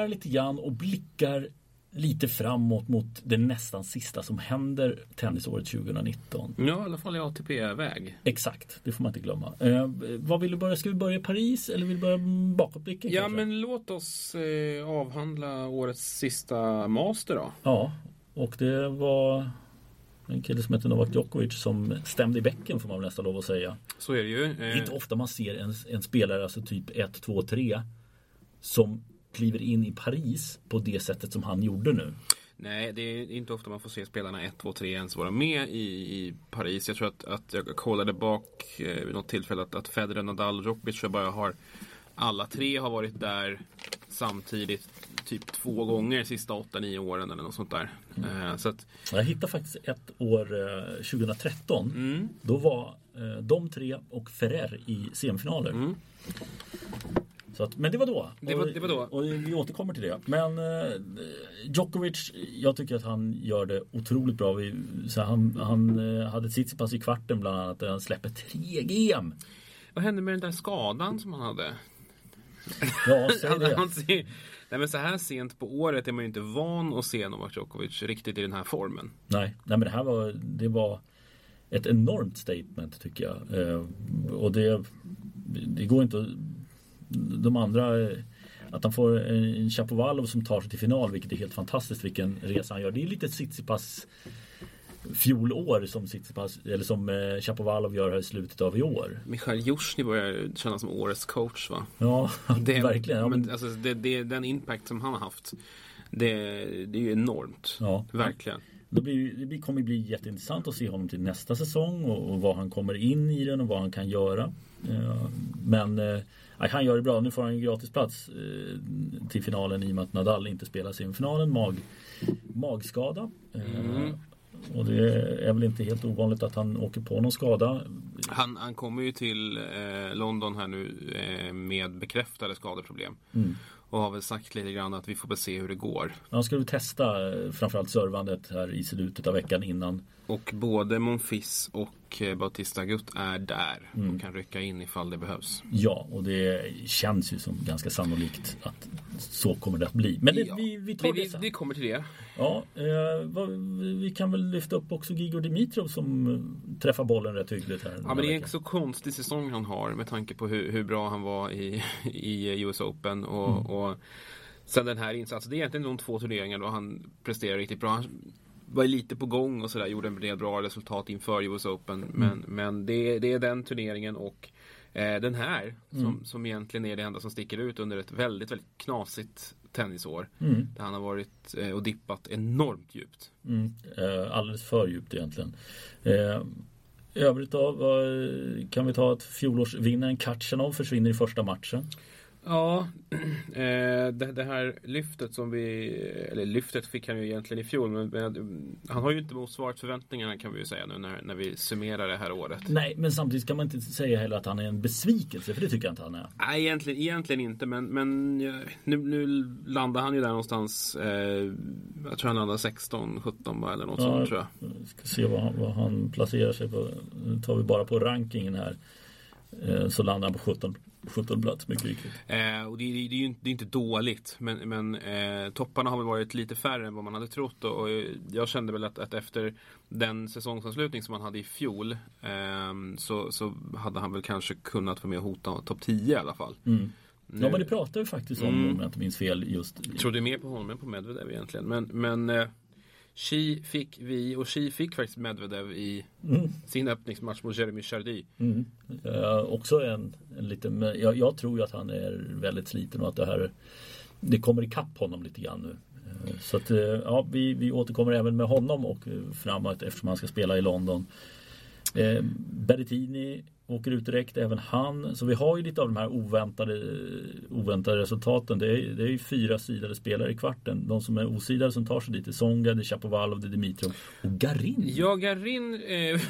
summerar lite grann och blickar lite framåt mot det nästan sista som händer tennisåret 2019. Ja, i alla fall i ATP-väg. Exakt, det får man inte glömma. Eh, vad vill du börja? Ska vi börja i Paris eller vill du börja bakåtblicken? Ja, kanske? men låt oss eh, avhandla årets sista master då. Ja, och det var en kille som heter Novak Djokovic som stämde i bäcken får man väl nästan lov att säga. Så är det ju. Det är Eh, inte ofta man ser en, en spelare, alltså typ 1, 2, 3 som kliver in i Paris på det sättet som han gjorde nu. Nej, det är inte ofta man får se spelarna 1, 2, 3 ens vara med i, i Paris. Jag tror att, att jag kollade bak eh, vid något tillfälle att, att Federer, Nadal och Djokovic bara har alla tre har varit där samtidigt typ två gånger de sista 8-9 åren eller något sånt där. Eh, så att, Jag hittade faktiskt ett år eh, 2013. mm, Då var eh, de tre och Ferrer i semifinaler. mm. Så att, men det var då. Det var- och, det var då. Och vi återkommer till det. Men eh, Djokovic, jag tycker att han gör det otroligt bra. Vi, så han han eh, hade Tsitsipas i kvarten bland annat där han släpper tre GM. Vad hände med den där skadan som han hade? Ja, säg det. han ser, nej men så här sent på året är man ju inte van att se Novak Djokovic riktigt i den här formen. Nej, nej men det här var, det var ett enormt statement tycker jag. Eh, och det, det går inte att, de andra eh, att han får en Chapovalov som tar sig till final vilket är helt fantastiskt vilken resa han gör. Det är lite Tsitsipas fjolår som Tsitsipas, eller som eh, Chapovalov gör här i slutet av i år. Michail Jusjny börjar kännas som årets coach va? Ja, Det, verkligen. Ja, men, men, alltså, det, det, den impact som han har haft det, det är ju enormt. ja, Verkligen. Det, blir, det kommer bli jätteintressant att se honom till nästa säsong och, och vad han kommer in i den och vad han kan göra. Eh, men han gör det bra. Nu får han en gratisplats eh, till finalen i och med att Nadal inte spelar semifinalen. Mag, magskada. Mm. Och det är väl inte helt ovanligt att han åker på någon skada. Han, han kommer ju till eh, London här nu eh, med bekräftade skadeproblem. Mm. Och har väl sagt lite grann att vi får väl se hur det går. Han skulle testa eh, framförallt servandet här i slutet av veckan innan. Och både Monfils och eh, Bautista Agut är där Mm. och kan rycka in ifall det behövs. Ja, och det känns ju som ganska sannolikt att så kommer det att bli. Men det, Ja. vi, vi tar Vi, det sen. vi kommer till det. Ja, eh, vad, vi kan väl lyfta upp också Gigor Dimitrov som eh, träffar bollen rätt hyggligt här. Ja, men det är en så konstig säsong han har med tanke på hur, hur bra han var i, i US Open. Och, Mm. och sen den här insatsen. Det är egentligen de två turneringar då han presterar riktigt bra. Han var lite på gång och sådär. Gjorde en del bra resultat inför US Open. Mm. Men, men det, det är den turneringen och eh, den här som, Mm. som egentligen är det enda som sticker ut under ett väldigt, väldigt knasigt tennisår. Mm, Där han har varit eh, och dippat enormt djupt. mm, eh, alldeles för djupt egentligen. Eh, övrigt då, kan vi ta att fjolårsvinnaren Katjanov försvinner i första matchen. Ja, eh, det, det här lyftet som vi, eller lyftet fick han ju egentligen i fjol, men, men han har ju inte motsvarat förväntningarna kan vi ju säga nu när, när vi summerar det här året. Nej, men samtidigt kan man inte säga heller att han är en besvikelse, för det tycker jag inte han är. Nej, egentligen, egentligen inte, men, men ja, nu, nu landar han ju där någonstans, eh, jag tror han landar 16, 17 va, eller något sånt tror jag. jag ska se vad han, vad han placerar sig på. Nu tar vi bara på rankingen här. Eh, så landar han på 17, 17 plats, mycket riktigt. Eh, och det, det, det är ju det är inte dåligt men, men eh, topparna har väl varit lite färre än vad man hade trott och, och jag kände väl att, att efter den säsongsavslutning som han hade i fjol eh, så, så hade han väl kanske kunnat vara med och hota topp 10 i alla fall. Mm. Nu, Ja men det pratar vi faktiskt om Mm. om jag inte minns fel just. jag trodde mer på honom än på Medvedev egentligen men, men eh, Xi fick vi och Xi fick faktiskt Medvedev i Mm. sin öppningsmatch mot Jeremy Chardy. Mm. Eh, också en, en liten, jag, jag tror ju att han är väldigt sliten och att det här Det kommer ikapp honom lite grann nu. Eh, Så att eh, ja, vi, vi återkommer även med honom och framåt eftersom han ska spela i London. Eh, Berrettini åker ut direkt, även han. Så vi har ju lite av de här oväntade, oväntade resultaten. Det är, det är ju fyra sidade spelare i kvarten. De som är osidade som tar sig dit är Songa, det är Chapovalov, det är Dimitrov och Garin. Ja, Garin eh,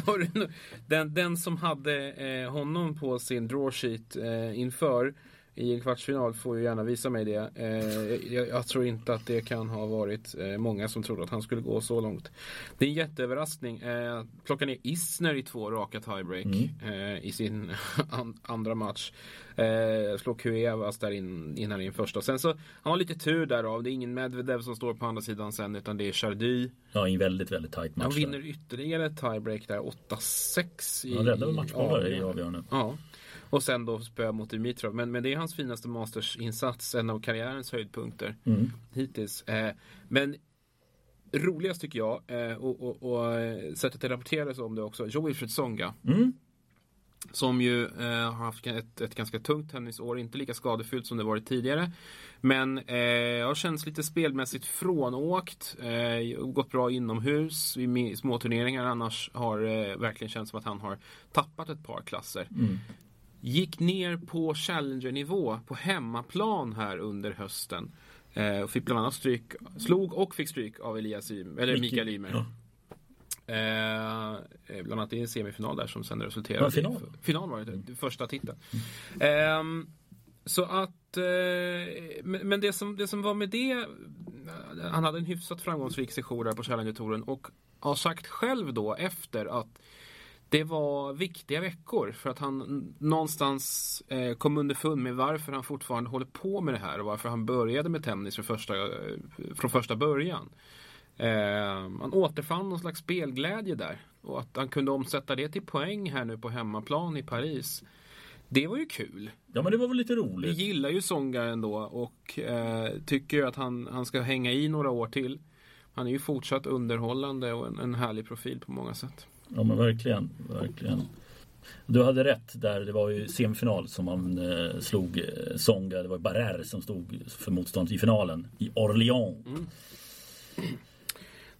var det nog- den, den som hade eh, honom på sin drawsheet eh, inför i en kvartsfinal får ju gärna visa mig det. Eh, jag, jag, tror inte att det kan ha varit eh, många som trodde att han skulle gå så långt. Det är en jätteöverraskning. Eh, plocka ner Isner i två raka tiebreak mm. eh, i sin an, andra match. Eh, slå Kuevas där in, innan in första. Sen så han har lite tur därav. Det är ingen Medvedev som står på andra sidan sen utan det är Chardy. Ja, en väldigt, väldigt tight match. Han vinner där. ytterligare tiebreak där, 8-6. Han räddade matchbollar i avgörande. Ja. Och sen då spö mot Dimitrov. Men, men det är hans finaste Masters-insats, en av karriärens höjdpunkter mm. hittills. Eh, men roligast tycker jag, eh, och, och, och eh, sättet det rapporterades om det också, Joe Wilfred Songa. Mm. Som ju eh, har haft ett, ett, ganska tungt tennisår, inte lika skadefyllt som det varit tidigare. Men eh, har känts lite spelmässigt frånåkt. Eh, gått bra inomhus i små turneringar. Annars har eh, verkligen känts som att han har tappat ett par klasser. Mm. Gick ner på Challenger-nivå på hemmaplan här under hösten. Eh, och fick bland annat stryk, slog och fick stryk av Elias Ymer, eller Mikael Ymer. Ja. Eh, eh, bland annat i en semifinal där som sen resulterade var final? i final var det, mm. första titeln. Mm. Eh, så att, eh, men det som, det som var med det, han hade en hyfsat framgångsrik session där på Challenger-touren och har sagt själv då efter att det var viktiga veckor för att han någonstans eh, kom underfund med varför han fortfarande håller på med det här och varför han började med tennis för första, eh, från första början. Eh, han återfann någon slags spelglädje där och att han kunde omsätta det till poäng här nu på hemmaplan i Paris. Det var ju kul. Ja men det var väl lite roligt. Vi gillar ju Songa ändå och eh, tycker att han, han ska hänga i några år till. Han är ju fortsatt underhållande och en, en härlig profil på många sätt. Ja men verkligen, verkligen. Du hade rätt där, det var ju semifinal som man eh, slog eh, Songa. Det var Barrer som stod för motstånd i finalen i Orléans. Mm.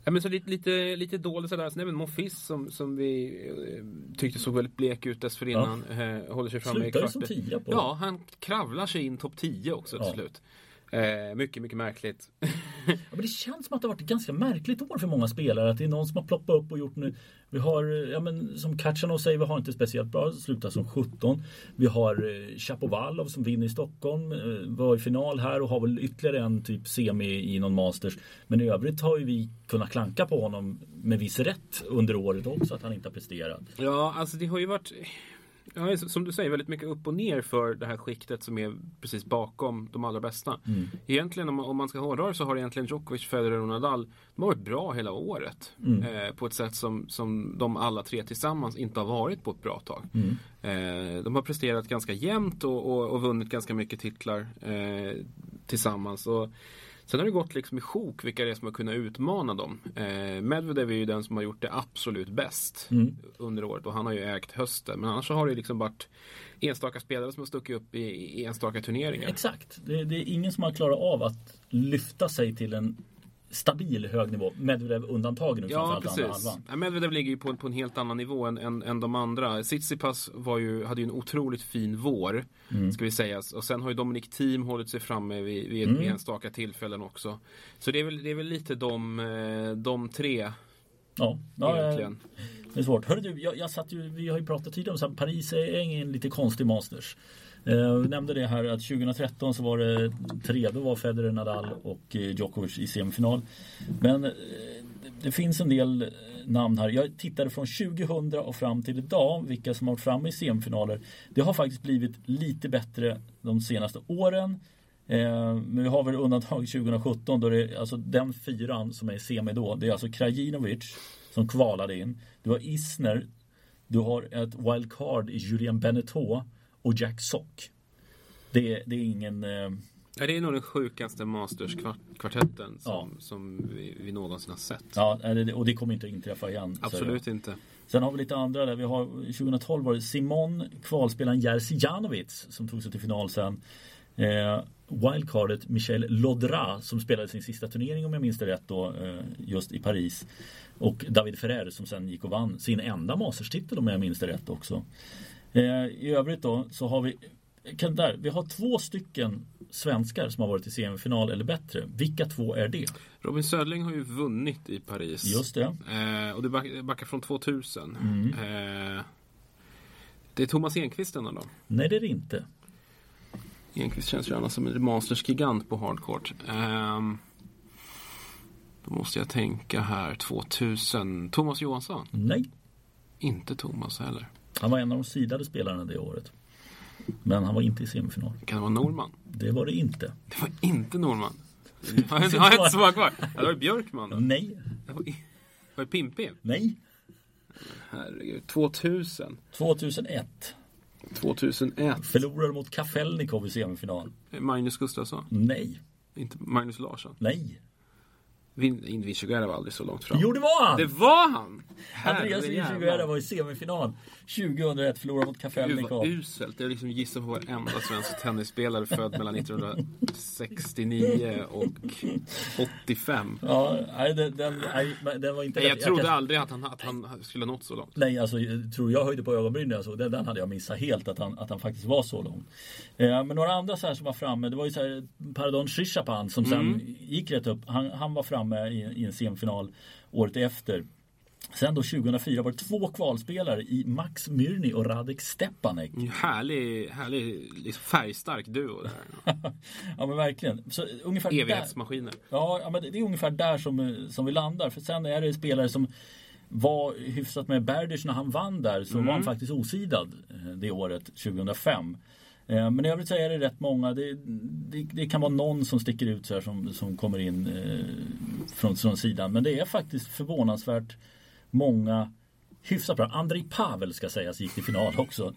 Ja, men så lite, lite, lite dåligt sådär. Sen även Monfils som, som vi eh, tyckte såg väldigt blek ut dessförinnan. Ja. Eh, håller sig framme i kvarten. som tia på. Ja, han kravlar sig in topp 10 också till ja. slut. Eh, mycket, mycket märkligt. ja, men det känns som att det har varit ett ganska märkligt år för många spelare. Att det är någon som har ploppat upp och gjort nu. Vi har, ja, men, som Katjanov säger, vi har inte speciellt bra. Slutar som 17. Vi har eh, Chapovalov som vinner i Stockholm. Eh, var i final här och har väl ytterligare en typ semi i någon Masters. Men i övrigt har ju vi kunnat klanka på honom med viss rätt under året också att han inte har presterat. Ja, alltså det har ju varit Ja, som du säger, väldigt mycket upp och ner för det här skiktet som är precis bakom de allra bästa. Mm. Egentligen om man, om man ska hårdra det så har egentligen Djokovic, Federer och Nadal de har varit bra hela året. Mm. Eh, på ett sätt som, som de alla tre tillsammans inte har varit på ett bra tag. Mm. Eh, de har presterat ganska jämnt och, och, och vunnit ganska mycket titlar eh, tillsammans. Och, Sen har det gått liksom i sjok vilka det är som har kunnat utmana dem. Eh, Medvedev är ju den som har gjort det absolut bäst mm. under året och han har ju ägt hösten. Men annars har det liksom varit enstaka spelare som har stuckit upp i, i enstaka turneringar. Exakt. Det, det, är ingen som har klarat av att lyfta sig till en stabil hög nivå. Medvedev undantagen ja, precis. Ja, Medvedev ligger ju på, på en helt annan nivå än, än, än de andra. Tsitsipas var ju, hade ju en otroligt fin vår. Mm. Ska vi säga. Och sen har ju Dominic Thiem hållit sig framme vid, vid mm. enstaka tillfällen också. Så det är väl, det är väl lite de, eh, de tre. Ja, ja egentligen. Det är svårt. Hörru du, jag, jag satt ju, vi har ju pratat tidigare om att Paris är en lite konstig Masters. Eh, vi nämnde det här att 2013 så var det tre, då var Federer, Nadal och eh, Djokovic i semifinal. Men eh, det finns en del eh, namn här. Jag tittade från 2000 och fram till idag vilka som har varit framme i semifinaler. Det har faktiskt blivit lite bättre de senaste åren. Men vi har väl undantag 2017 då det är alltså den fyran som är i semi då. Det är alltså Krajinovic som kvalade in. Du har Isner. Du har ett wildcard i Julien Beneteau och Jack Sock. Det, det är ingen... Eh... Ja, det är nog den sjukaste Masters-kvartetten som, ja. som vi, vi någonsin har sett. Ja, och det kommer inte att inträffa igen. Absolut inte. Sen har vi lite andra där. Vi har, 2012 var det Simon, kvalspelaren Jerzy Janovic som tog sig till final sen. Eh, wildcardet Michel Lodra som spelade sin sista turnering om jag minns det rätt då eh, just i Paris. Och David Ferrer som sen gick och vann sin enda Masters-titel om jag minns det rätt också. Eh, I övrigt då så har vi kan där, vi har två stycken svenskar som har varit i semifinal eller bättre. Vilka två är det? Robin Södling har ju vunnit i Paris. Just det. Eh, och det backar från 2000. Mm. Eh, det är Thomas Enqvist då? Nej det är det inte. Enqvist känns ju annars som en Masters-gigant på hardcourt. Um, då måste jag tänka här 2000. Thomas Johansson? Nej. Inte Thomas heller. Han var en av de sidade spelarna det året. Men han var inte i semifinal. Kan det vara Norman? Det var det inte. Det var inte Norman. Har jag, har jag ett svar kvar? Det var Björkman då. Nej. Det var, var det Pimpin? Nej. Herregud. 2000. 2001. 2001. Förlorade mot Kafelnikov i semifinal. Magnus Gustafsson. Nej. Inte Magnus Larsson. Nej. Vin, Vinciguerra var aldrig så långt fram. Jo, det var han! Det var han! Andreas. Vinciguerra var i semifinal 2001, förlorade mot Gud vad uselt. Jag liksom gissar på varenda svensk tennisspelare född mellan 1969 och 85. Ja, nej, den, den, den var inte Nej, jag trodde kan- aldrig att han, att han skulle nått så långt. Nej, alltså jag tror jag höjde på ögonbrynen när jag såg den. Den hade jag missat helt att han, att han faktiskt var så lång. Eh, men några andra så här som var framme. Det var ju så här Pardon Shishapan som sen Mm. gick rätt upp. Han, han var framme i, i en semifinal året efter. Sen då 2004 var det två kvalspelare i Max Myrny och Radek Stepanek. En Härlig, härlig liksom färgstark duo där. ja men verkligen. Så ungefär där, Evighetsmaskiner. Ja, ja, men det är ungefär där som, som vi landar. För sen är det spelare som var hyfsat med Berdych när han vann där så var han faktiskt osidad eh, det året 2005. Eh, men i övrigt så är det rätt många. Det, det, det kan vara någon som sticker ut så här som, som kommer in eh, från, från sidan. Men det är faktiskt förvånansvärt många hyfsat bra. Andrei Pavel ska sägas gick till final också.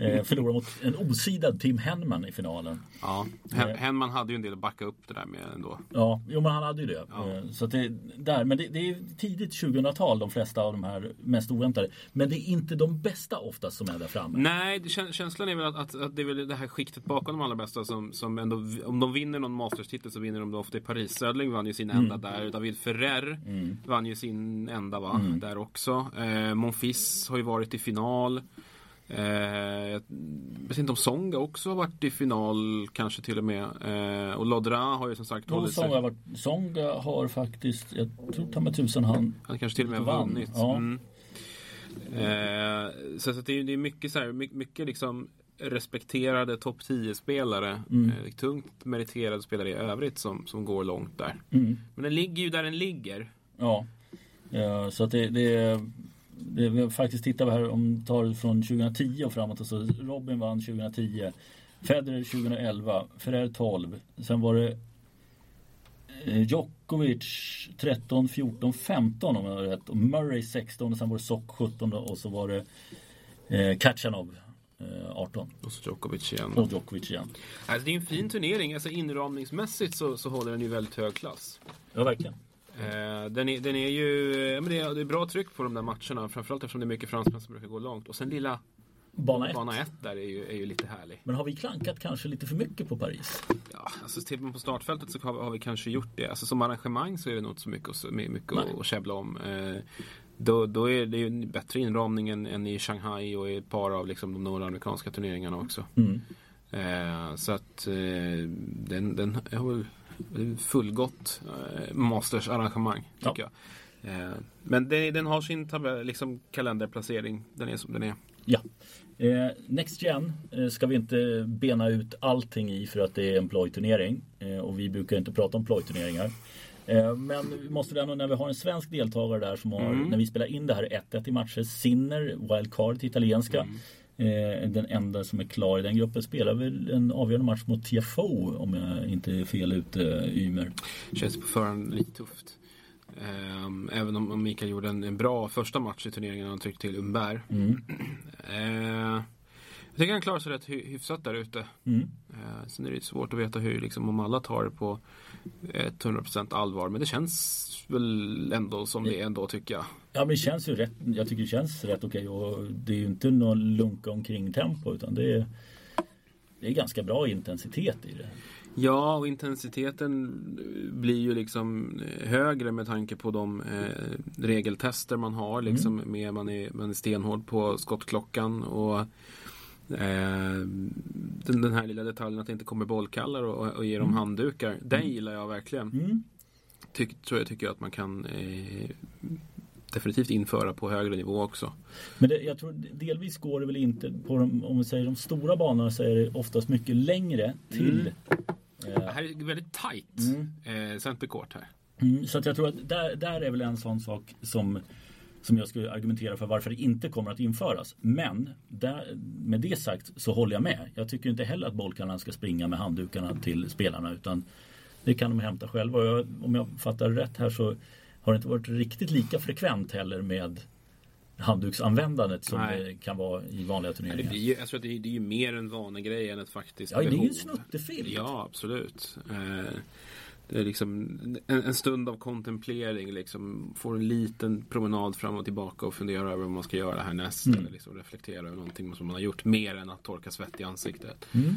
Eh, förlorade mot en osidad Tim Henman i finalen. Ja. Hen- Henman hade ju en del att backa upp det där med ändå. Ja, jo men han hade ju det. Ja. Eh, Så det, där, men det, det är tidigt 2000-tal de flesta av de här mest oväntade. Men det är inte de bästa oftast som är där framme. Nej, känslan är väl att, att, att det är väl det här skiktet bakom de allra bästa som, som ändå, om de vinner någon Masters-titel så vinner de det ofta i Paris. Södling vann ju sin enda där. David Ferrer vann ju sin enda va, där också. Eh, Monfils har ju varit i final. Eh, jag vet inte om Songa också har varit i final kanske till och med. Eh, och Lodra har ju som sagt hållit sig. Songa, har varit, Songa har faktiskt, jag tror ta med tusen han Han kanske till och med vann. vunnit. Ja. Mm. Eh, så så det, är, det är mycket så här, mycket, mycket liksom respekterade topp 10-spelare. Mm. Eh, tungt meriterade spelare i övrigt som, som går långt där. Mm. Men den ligger ju där den ligger. Ja. Eh, Så att det, det, det vi har faktiskt tittar vi här om tar det från 2010 och framåt. Alltså Robin vann 2010. Federer 2011. Ferrer 12. Sen var det eh, Djokovic 13, 14, 15 om jag har rätt. Och Murray 16 och sen var det Sock 17 och så var det eh, Kachanov eh, 18. Och så Djokovic igen. Och Djokovic igen. Alltså, det är en fin turnering. Alltså, inramningsmässigt så, så håller den ju väldigt hög klass. Ja, verkligen. Eh, den, är, den är ju men det är, det är bra tryck på de där matcherna. Framförallt eftersom det är mycket fransmän som brukar gå långt. Och sen lilla Bana 1. bana 1 där är ju, är ju lite härlig. Men har vi klankat kanske lite för mycket på Paris? Ja, alltså tittar man på startfältet så har vi, har vi kanske gjort det. Alltså som arrangemang så är det nog inte så mycket, att- mycket Nej. att, käbbla om. Eh, då, då är det ju en bättre inramning än, än i Shanghai och i ett par av liksom, de nordamerikanska turneringarna också. Mm. Eh, så att eh, den, den har väl fullgott eh, Masters arrangemang tycker jag. Eh, men den, den har sin tabell, liksom kalenderplacering. Den är som den är. Ja. Eh, Next Gen eh, ska vi inte bena ut allting i för att det är en plojturnering. Eh, och vi brukar inte prata om plojturneringar. Men vi måste ändå när vi har en svensk deltagare där som har, när vi spelar in det här 1-1 i matcher, Sinner, wildcard till italienska. Eh, den enda som är klar i den gruppen spelar väl en avgörande match mot TFO om jag inte är fel ute, Ymer. Känns på förhand lite tufft. Ehm, även om Mikael gjorde en, en bra första match i turneringen när han tryckte till Umberg. Mm. Ehm, jag tycker han klarar sig rätt hy- hyfsat där ute. Mm. Ehm, sen är det svårt att veta hur, liksom, om alla tar det på 100% allvar. Men det känns väl ändå som det ändå tycker jag. Ja men det känns ju rätt, jag tycker det känns rätt okej och det är ju inte någon lunka omkring tempo utan det är, det är ganska bra intensitet i det. Ja, och intensiteten blir ju liksom högre med tanke på de eh, regeltester man har. Liksom, med, man, är, man är stenhård på skottklockan. Och eh, den, den här lilla detaljen att det inte kommer bollkallar och, och ger dem handdukar. Den gillar jag verkligen. Mm. Tyck, tror jag tycker att man kan eh, definitivt införa på högre nivå också. Men det, jag tror delvis går det väl inte på de, om vi säger de stora banorna så är det oftast mycket längre till. Mm. Eh, det här är väldigt tight mm. eh, centercourt här. Mm, så att jag tror att där, där är väl en sån sak som som jag skulle argumentera för varför det inte kommer att införas. Men där, med det sagt så håller jag med. Jag tycker inte heller att bollkallarna ska springa med handdukarna till spelarna utan det kan de hämta själva. Jag, om jag fattar rätt här så har det inte varit riktigt lika frekvent heller med handduksanvändandet som Nej. det kan vara i vanliga turneringar. Ja, det, blir, jag tror att det, är, det är mer en vanegrej än ett faktiskt Ja, behov. det är ju en snuttefilt. Ja, absolut. Eh, det är liksom en, en, stund av kontemplering. Liksom, får en liten promenad fram och tillbaka och fundera över vad man ska göra härnäst. Mm. Eller liksom reflektera över någonting som man har gjort mer än att torka svett i ansiktet. Mm.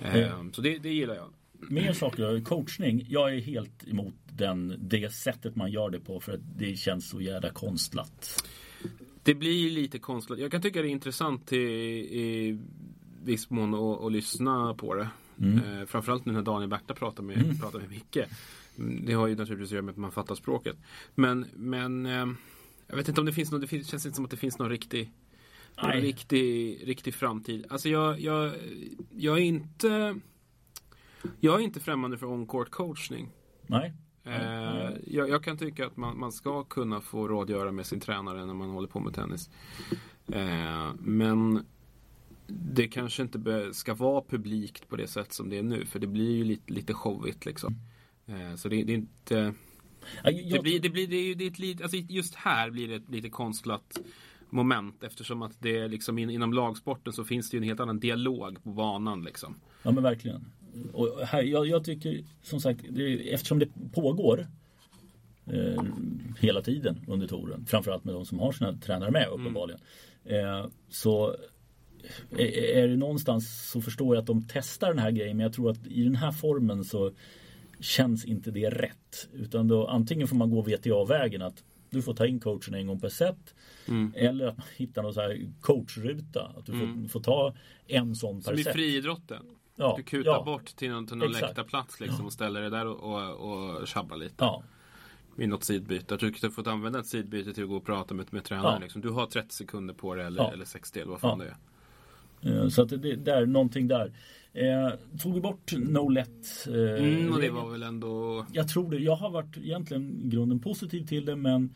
Eh, så det, det gillar jag. Mer saker, coachning. Jag är helt emot den, det sättet man gör det på för att det känns så jävla konstlat. Det blir lite konstlat. Jag kan tycka det är intressant i, i viss mån att lyssna på det. Mm. Eh, framförallt nu när Daniel Berta pratar med, mm. pratar med Micke. Det har ju naturligtvis att göra med att man fattar språket. Men, men eh, jag vet inte om det finns någon, det finns, känns inte som att det finns någon riktig någon riktig, riktig framtid. Alltså jag, jag, jag är inte Jag är inte främmande för on-court coachning. Nej. Eh, jag, jag, kan tycka att man, man, ska kunna få rådgöra med sin tränare när man håller på med tennis. Eh, men det kanske inte ska vara publikt på det sätt som det är nu. För det blir ju lite, lite showigt liksom. Eh, så det, det, är inte... Det blir, det blir, det är, är ett alltså just här blir det ett lite konstlat moment eftersom att det liksom in, inom lagsporten så finns det ju en helt annan dialog på banan liksom. Ja men verkligen. Och här, jag, jag tycker som sagt, det, eftersom det pågår eh, hela tiden under touren, framförallt med de som har sina tränare med uppenbarligen. Mm. Eh, så är det någonstans så förstår jag att de testar den här grejen men jag tror att i den här formen så känns inte det rätt. Utan då antingen får man gå VTA-vägen att du får ta in coachen en gång per set. Mm. Eller att man hittar någon så här coachruta. Att du mm. får, får, ta en sån per set. Som i friidrotten. Ja, du kutar ja, bort till någon, till någon läktarplats liksom, ja. och ställer dig där och, och, och tjabbar lite. Ja. Vid något sidbyte. Att du fått använda ett sidbyte till att gå och prata med, med tränaren. Ja. Liksom. Du har 30 sekunder på dig eller, eller 60 eller vad fan det är. Eh, så att det, det är någonting där. Eh, tog vi bort No Let? Eh, mm, och det var väl ändå... Jag tror det. Jag har varit egentligen grunden positiv till det men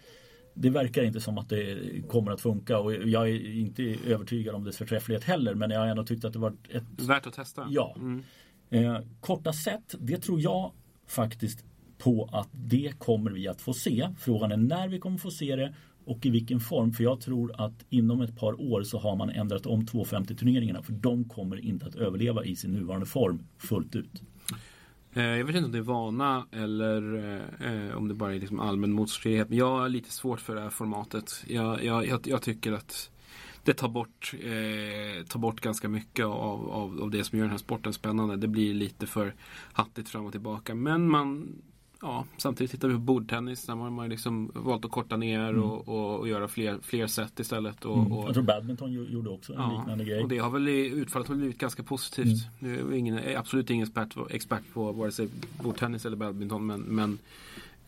det verkar inte som att det kommer att funka och jag är inte övertygad om dess förträfflighet heller men jag har ändå tyckt att det varit ett... Värt att testa? Ja. Mm. Eh, korta sätt, det tror jag faktiskt på att det kommer vi att få se. Frågan är när vi kommer få se det och i vilken form. För jag tror att inom ett par år så har man ändrat om 250 turneringarna för de kommer inte att överleva i sin nuvarande form fullt ut. Eh, jag vet inte om det är vana eller eh, om det bara är liksom allmän motstridighet. Men jag har lite svårt för det här formatet. Jag, jag, jag, jag tycker att det tar bort, eh, tar bort ganska mycket av, av, av, det som gör den här sporten spännande. Det blir lite för hattigt fram och tillbaka. Men man ja, samtidigt tittar vi på bordtennis. Där har man liksom valt att korta ner mm. och, och, och, göra fler, fler set istället. Och, mm. Jag tror badminton gjorde också en ja, liknande grej. Och det har väl utfallet har blivit ganska positivt. Mm. Nu är ingen, absolut ingen expert, expert på vare sig bordtennis eller badminton. Men, men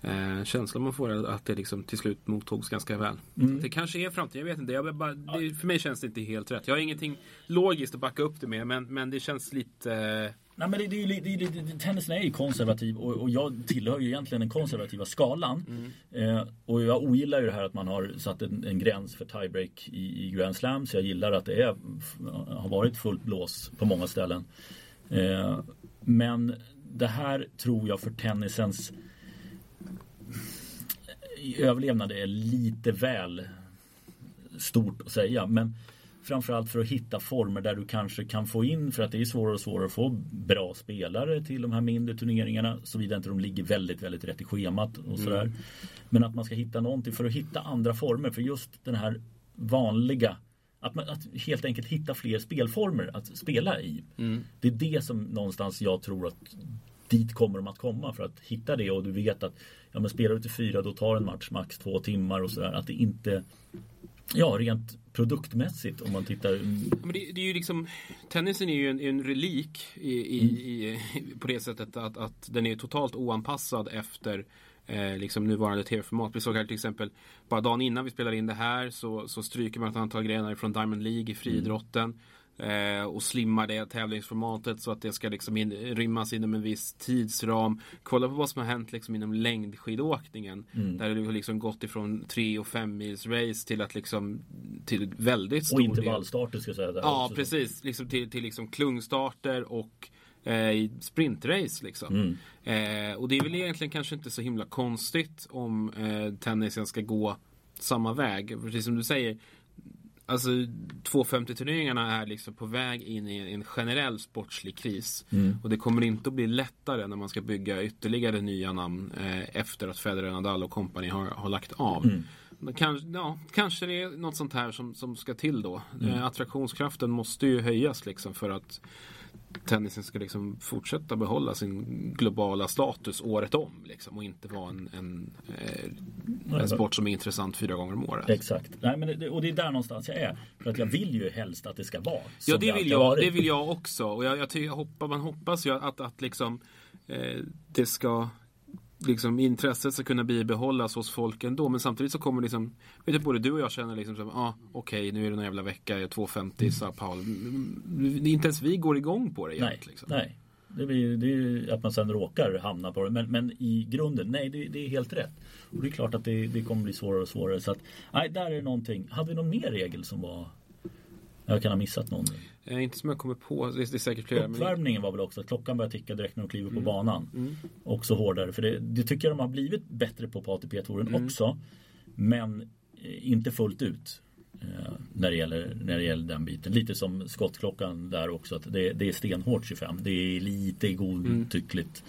eh, känslan man får är att det liksom till slut mottogs ganska väl. Mm. Det kanske är framtiden, jag vet inte. Jag bara, det, för mig känns det inte helt rätt. Jag har ingenting logiskt att backa upp det med. Men, men det känns lite eh, Nej, men det, det, det, det, det, tennisen är ju konservativ och, och, jag tillhör ju egentligen den konservativa skalan. Mm. Eh, och jag ogillar ju det här att man har satt en, en gräns för tiebreak i, i Grand Slam. Så jag gillar att det är, har varit fullt blås på många ställen. Eh, men det här tror jag för tennisens överlevnad är lite väl stort att säga. Men Framförallt för att hitta former där du kanske kan få in, för att det är svårare och svårare att få bra spelare till de här mindre turneringarna. Såvida inte de ligger väldigt, väldigt rätt i schemat och sådär. Mm. Men att man ska hitta någonting för att hitta andra former för just den här vanliga att, man, att helt enkelt hitta fler spelformer att spela i. Mm. Det är det som någonstans jag tror att dit kommer de att komma för att hitta det och du vet att ja, men spelar du till fyra då tar en match max två timmar och sådär. Att det inte Ja, rent produktmässigt om man tittar. Men det, det är ju liksom, tennisen är ju en, en relik i, i, mm. i, på det sättet att, att den är totalt oanpassad efter eh, liksom nuvarande tv-format. Vi såg här till exempel bara dagen innan vi spelade in det här så, så stryker man ett antal grenar från Diamond League i friidrotten. Eh, och slimmar det tävlingsformatet så att det ska liksom in, rymmas inom en viss tidsram. Kolla på vad som har hänt liksom inom längdskidåkningen. Mm. Där det har liksom gått ifrån 3 och 5 mils race till att liksom till väldigt stor Och intervallstarter ska jag säga. Ja, också. precis. Liksom till, till liksom klungstarter och eh, sprintrace liksom. Mm. Eh, och det är väl egentligen kanske inte så himla konstigt om eh, tennisen ska gå samma väg. Precis som du säger. Alltså 250 turneringarna är liksom på väg in i en generell sportslig kris. Mm. Och det kommer inte att bli lättare när man ska bygga ytterligare nya namn eh, efter att Federer, Nadal och company har, har lagt av. Mm. Kanske, ja, kanske det är något sånt här som, som ska till då. Mm. Eh, attraktionskraften måste ju höjas liksom för att tennisen ska liksom fortsätta behålla sin globala status året om. Liksom, och inte vara en, en, eh, en sport som är intressant fyra gånger om året. Exakt. Nej, men det, och det är där någonstans jag är. För att jag vill ju helst att det ska vara Ja det vill, jag, det vill jag också. Och jag, jag, jag hoppas, man hoppas ju att, att liksom, eh, det ska liksom, intresset ska kunna bibehållas hos folk ändå. Men samtidigt så kommer liksom, vet du, både du och jag känner liksom som, ah, okej nu är det någon jävla vecka, jag är 2.50 Sao Paulo. Inte ens vi går igång på det Nej, jämt. Liksom. nej. Det, blir, det är ju att man sen råkar hamna på det. Men, men i grunden, nej det, det är helt rätt. Och det är klart att det, det kommer bli svårare och svårare. Så att, nej, där är någonting. Hade vi någon mer regel som var... Jag kan ha missat någon. Eh, inte som jag kommer på, det är, det är säkert flera. men- Uppvärmningen var väl också att klockan börjar ticka direkt när de kliver på Mm. banan. Också hårdare. För det, det tycker jag de har blivit bättre på på ATP-touren Mm. också. Men eh, inte fullt ut. eh, När det, gäller, när det gäller den biten. Lite som skottklockan där också. Att det, det är stenhårt 25. Det är lite godtyckligt.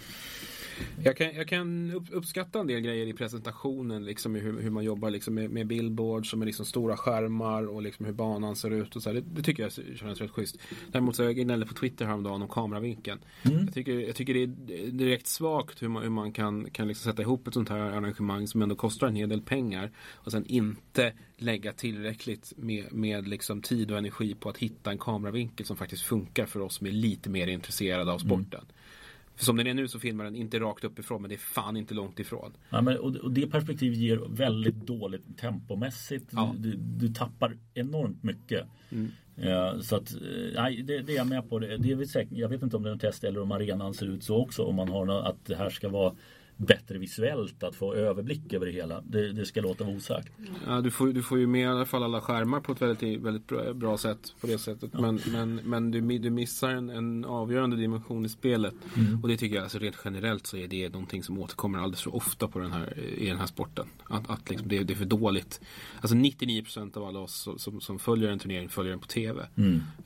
Jag kan, jag kan upp, uppskatta en del grejer i presentationen, liksom hur, hur man jobbar liksom med, med billboards och med liksom stora skärmar och liksom hur banan ser ut. Och så. Det, det tycker jag känns rätt schysst. Däremot så jag gnällde på Twitter häromdagen om kameravinkeln. Mm. Jag, tycker, jag tycker det är direkt svagt hur man, hur man kan, kan liksom sätta ihop ett sånt här arrangemang som ändå kostar en hel del pengar och sen inte lägga tillräckligt med, med liksom tid och energi på att hitta en kameravinkel som faktiskt funkar för oss som är lite mer intresserade av sporten. För som den är nu så filmar den inte rakt uppifrån men det är fan inte långt ifrån. Ja, men, och, och det perspektivet ger väldigt dåligt tempomässigt. Ja. Du, du, tappar enormt mycket. Mm. Ja, så att, eh, nej, det, det är jag med på. Det, det är säkert, jag vet inte om det är en test eller om arenan ser ut så också. Om man har nå- att det här ska vara bättre visuellt, att få överblick över det hela. Det, det ska låta vara osagt. Ja, du, får, du får ju med i alla fall alla skärmar på ett väldigt, väldigt bra, bra sätt. På det sättet. Men, men, men du, du missar en, en avgörande dimension i spelet. Och det tycker jag, alltså rent generellt så är det någonting som återkommer alldeles för ofta på den här, i den här sporten. Att, att liksom det, det är för dåligt. Alltså 99% av alla oss som, som, följer en turnering följer den på TV.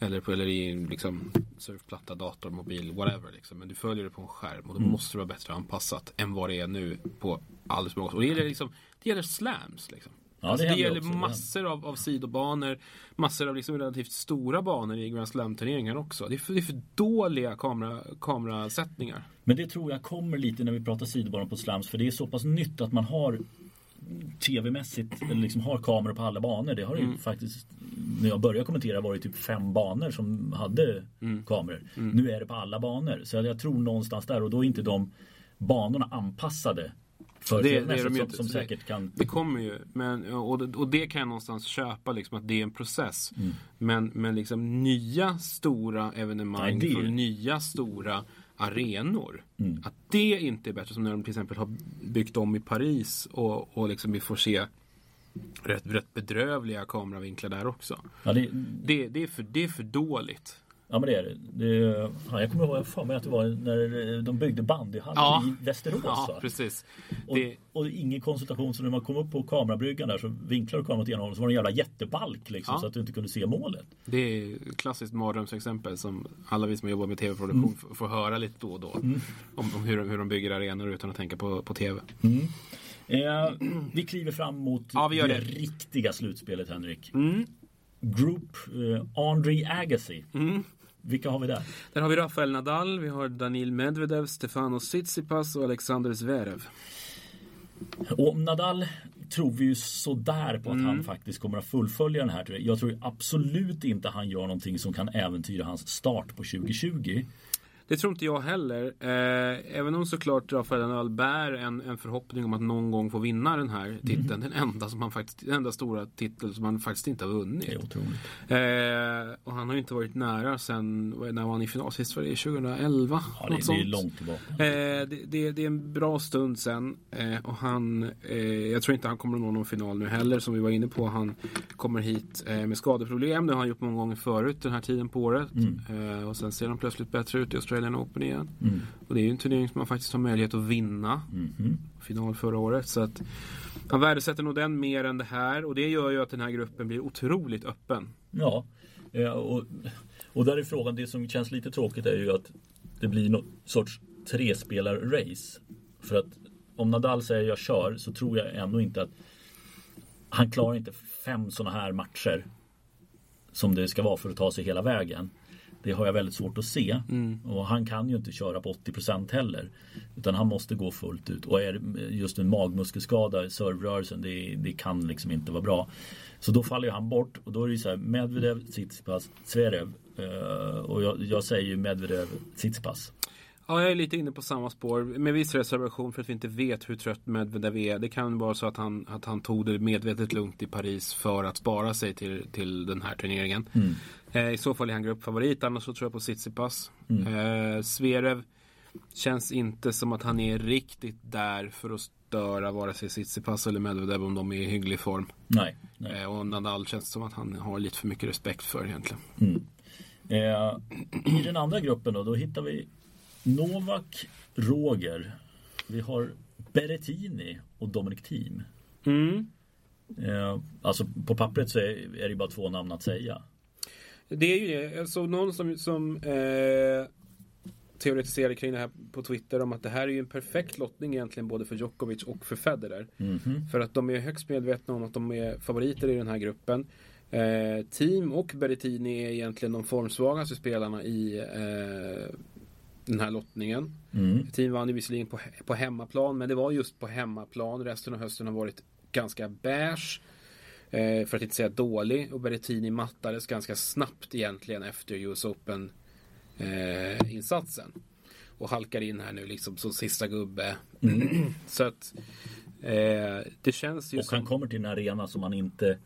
Eller, på, eller i liksom, surfplatta, dator, mobil, whatever. Liksom. Men du följer det på en skärm och då måste det vara bättre anpassat än vad det är nu på alldeles för många. Och det gäller, liksom, det gäller slams. Liksom. Ja, alltså, det det, gäller också, massor av, av sidobanor, massor av liksom relativt stora banor i Grand Slam-turneringar också. Det är för, det är för dåliga kamera, kamerasättningar. Men det tror jag kommer lite när vi pratar sidobanor på slams. För det är så pass nytt att man har tv-mässigt eller liksom har kameror på alla banor. Det har ju faktiskt när jag började kommentera var det typ fem banor som hade kameror. Nu är det på alla banor. Så jag tror någonstans där och då är inte de banorna anpassade för Det- det är de som, inte. som säkert kan Det kommer ju, men, och, det, och det kan jag någonstans köpa liksom att det är en process. Mm. Men, men liksom nya stora evenemang Nej, från nya stora arenor. Mm. Att det inte är bättre som när de till exempel har byggt om i Paris och, och liksom vi får se rätt, rätt bedrövliga kameravinklar där också. Ja, det, Det, det, är, för, det är för dåligt. Ja men det är det. det ja, jag kommer ihåg för mig att det var när de byggde bandyhallen Ja. i Västerås. Ja, precis. Och, Det, och ingen konsultation så när man kom upp på kamerabryggan där så vinklade kameran åt ena hållet så var det en jävla jättebalk liksom Ja. så att du inte kunde se målet. det är ett klassiskt mardrömsexempel som alla vi som jobbar med tv-produktion Mm. får höra lite då och då. Om, om hur, hur de bygger arenor utan att tänka på, på tv. Eh, vi kliver fram mot Ja, det, det. riktiga slutspelet Henrik. Mm. Group eh, Andre Agassi. Mm. Vilka har vi där? Där har vi Rafael Nadal, vi har Danil Medvedev, Stefano Tsitsipas och Alexander Zverev. Och Nadal tror vi ju sådär på att Mm. han faktiskt kommer att fullfölja den här. Jag tror absolut inte han gör någonting som kan äventyra hans start på 2020. Det tror inte jag heller. Eh, även om såklart Rafael Nadal bär en, en förhoppning om att någon gång få vinna den här titeln. Mm. Den enda som han faktiskt, den enda stora titel som han faktiskt inte har vunnit. Eh, och han har inte varit nära sen, när var han i final sist? Var det 2011? Ja, det, det är långt tillbaka. Eh, det, det, det, är en bra stund sen. Eh, och han, jag tror inte han kommer att nå någon final nu heller som vi var inne på. Han kommer hit med skadeproblem. Det har han gjort många gånger förut den här tiden på året. Mm. och sen ser han plötsligt bättre ut i Australien Australian Open igen. Mm. Och det är ju en turnering som man faktiskt har möjlighet att vinna. Mm. Final förra året. Så att han värdesätter nog den mer än det här. Och det gör ju att den här gruppen blir otroligt öppen. Ja, och, och där är frågan. Det som känns lite tråkigt är ju att det blir någon sorts trespelar-race. För att om Nadal säger jag kör så tror jag ändå inte att han klarar inte fem sådana här matcher som det ska vara för att ta sig hela vägen. Det har jag väldigt svårt att se. Mm. Och han kan ju inte köra på 80% heller. Utan han måste gå fullt ut. Och är just en magmuskelskada i servrörelsen, det, det kan liksom inte vara bra. Så då faller han bort och då är det ju så här Medvedev, Tsitsipas, Zverev. Uh, och jag, jag säger ju Medvedev, Tsitsipas. Ja, jag är lite inne på samma spår. Med viss reservation för att vi inte vet hur trött Medvedev är. Det kan vara så att han, att han tog det medvetet lugnt i Paris för att spara sig till, till den här turneringen. Mm. Eh, I så fall är han gruppfavorit, annars så tror jag på Tsitsipas. Mm. Eh, Zverev känns inte som att han är riktigt där för att störa vare sig Tsitsipas eller Medvedev om de är i hygglig form. Nej. nej. Eh, och Nadal känns som att han har lite för mycket respekt för egentligen. Mm. Eh, I den andra gruppen då, då hittar vi Novak, Roger. Vi har Berrettini och Dominic Thiem. Mm. Eh, alltså på pappret så är, är det bara två namn att säga. Det är ju det. Alltså någon som, som eh, teoretiserade kring det här på Twitter om att det här är ju en perfekt lottning egentligen både för Djokovic och för Federer. Mm -hmm. För att de är högst medvetna om att de är favoriter i den här gruppen. Eh, team och Berrettini är egentligen de formsvagaste spelarna i eh, den här lottningen. Mm. Team vann ju visserligen på, på hemmaplan men det var just på hemmaplan. Resten av hösten har varit ganska beige. Eh, för att inte säga dålig. Och Berrettini mattades ganska snabbt egentligen efter US Open eh, insatsen. Och halkar in här nu liksom som sista gubbe. Mm. Så att eh, det känns ju Och som... han kommer till en arena som han inte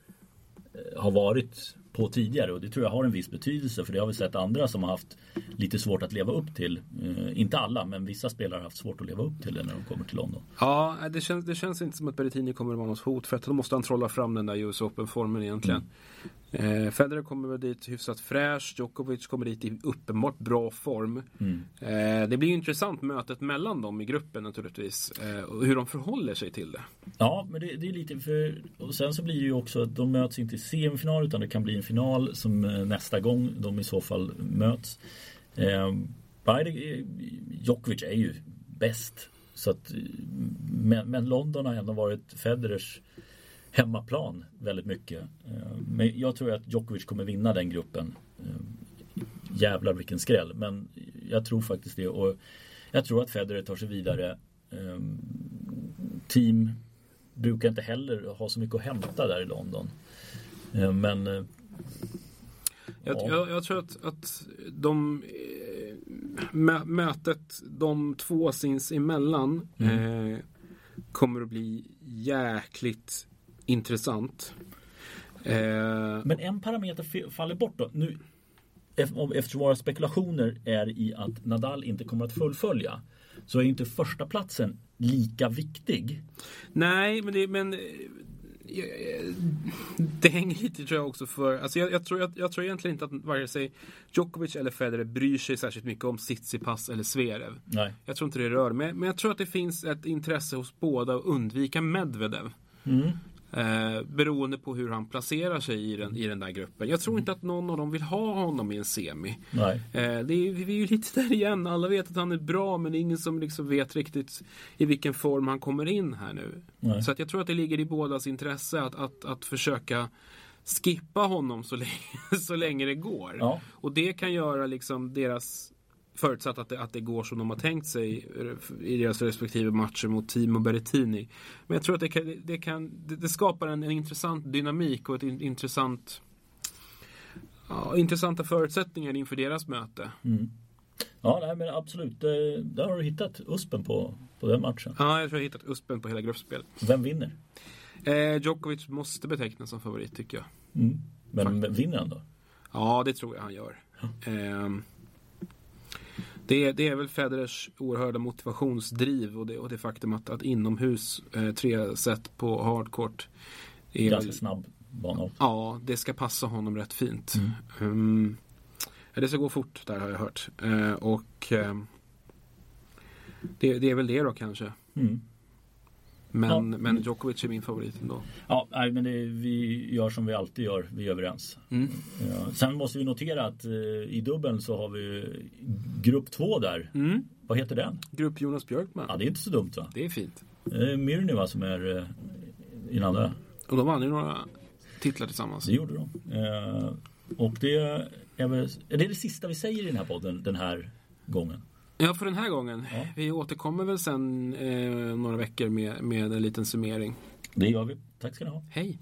eh, har varit på tidigare och det tror jag har en viss betydelse för det har vi sett andra som har haft lite svårt att leva upp till. Uh, inte alla men vissa spelare har haft svårt att leva upp till det när de kommer till London. Ja, det känns, det känns inte som att Berrettini kommer att vara något hot för att då måste han trolla fram den där US Open-formen egentligen. Mm. Eh, Federer kommer väl dit hyfsat fräsch. Djokovic kommer dit i uppenbart bra form. Mm. Eh, det blir ju intressant mötet mellan dem i gruppen naturligtvis. Eh, och hur de förhåller sig till det. Ja, men det, det, är lite för... Och sen så blir det ju också att de möts inte i semifinal utan det kan bli en final som eh, nästa gång de i så fall möts. Eh, Djokovic är ju bäst. Så att, eh, men, men London har ändå varit Federers hemmaplan väldigt mycket. Eh, men jag tror att Djokovic kommer vinna den gruppen. Eh, jävlar vilken skräll. Men jag tror faktiskt det. Och jag tror att Federer tar sig vidare. Eh, team brukar inte heller ha så mycket att hämta där i London. Eh, men jag, ja. jag, jag, tror att, att de mötet de två sinsemellan mm. eh, kommer att bli jäkligt intressant. Eh, Men en parameter faller bort då. Nu, eftersom våra spekulationer är i att Nadal inte kommer att fullfölja så är inte första platsen lika viktig. Nej, men det, men, det hänger lite tror jag också för, alltså jag, jag, tror, jag, jag, tror egentligen inte att vare sig Djokovic eller Federer bryr sig särskilt mycket om Tsitsipas eller Zverev. Nej. Jag tror inte det rör mig, men jag tror att det finns ett intresse hos båda att undvika Medvedev. Mm. Eh, beroende på hur han placerar sig i den, i den där gruppen. Jag tror inte att någon av dem vill ha honom i en semi. Nej. Eh, det är, vi är ju lite där igen. Alla vet att han är bra men det är ingen som liksom vet riktigt i vilken form han kommer in här nu. Nej. Så att jag tror att det ligger i bådas intresse att, att, att försöka skippa honom så länge, så länge det går. Ja. Och det kan göra liksom deras Förutsatt att det, att det går som de har tänkt sig i deras respektive matcher mot Timo Berrettini. Men jag tror att det, kan, det, kan, det, skapar en, en, intressant dynamik och ett in, intressant ja, intressanta förutsättningar inför deras möte. Mm. Ja, nej, men absolut. Det, där har du hittat USPen på, på den matchen. Ja, jag tror jag har hittat USPen på hela gruppspelet. Vem vinner? Eh, Djokovic måste betecknas som favorit tycker jag. Mm. Men men vinner han då? Ja, det tror jag han gör. Ehm, det, det är väl Federers oerhörda motivationsdriv och det, och det faktum att, att inomhus eh, tre set på hardcourt är Ganska snabb bana. Ja, det ska passa honom rätt fint. Mm. Ja, det ska gå fort där har jag hört. Eh, och ehm, det, det är väl det då kanske. Mm. Men, Ja. men Djokovic är min favorit ändå. Ja, nej, men det, vi gör som vi alltid gör. Vi är överens. Mm. Ja. Sen måste vi notera att eh, i dubbeln så har vi grupp två där. Mm. Vad heter den? Grupp Jonas Björkman. Ja, det är inte så dumt va? Det är fint. Eh, Myrny va som är eh, i den andra. Och de vann ju några titlar tillsammans. Det gjorde de. Eh, och det är väl, är det det sista vi säger i den här podden den här gången? Ja, för den här gången. Ja. Vi återkommer väl sen eh, några veckor med, med en liten summering. Det gör vi. Tack ska ni ha. Hej!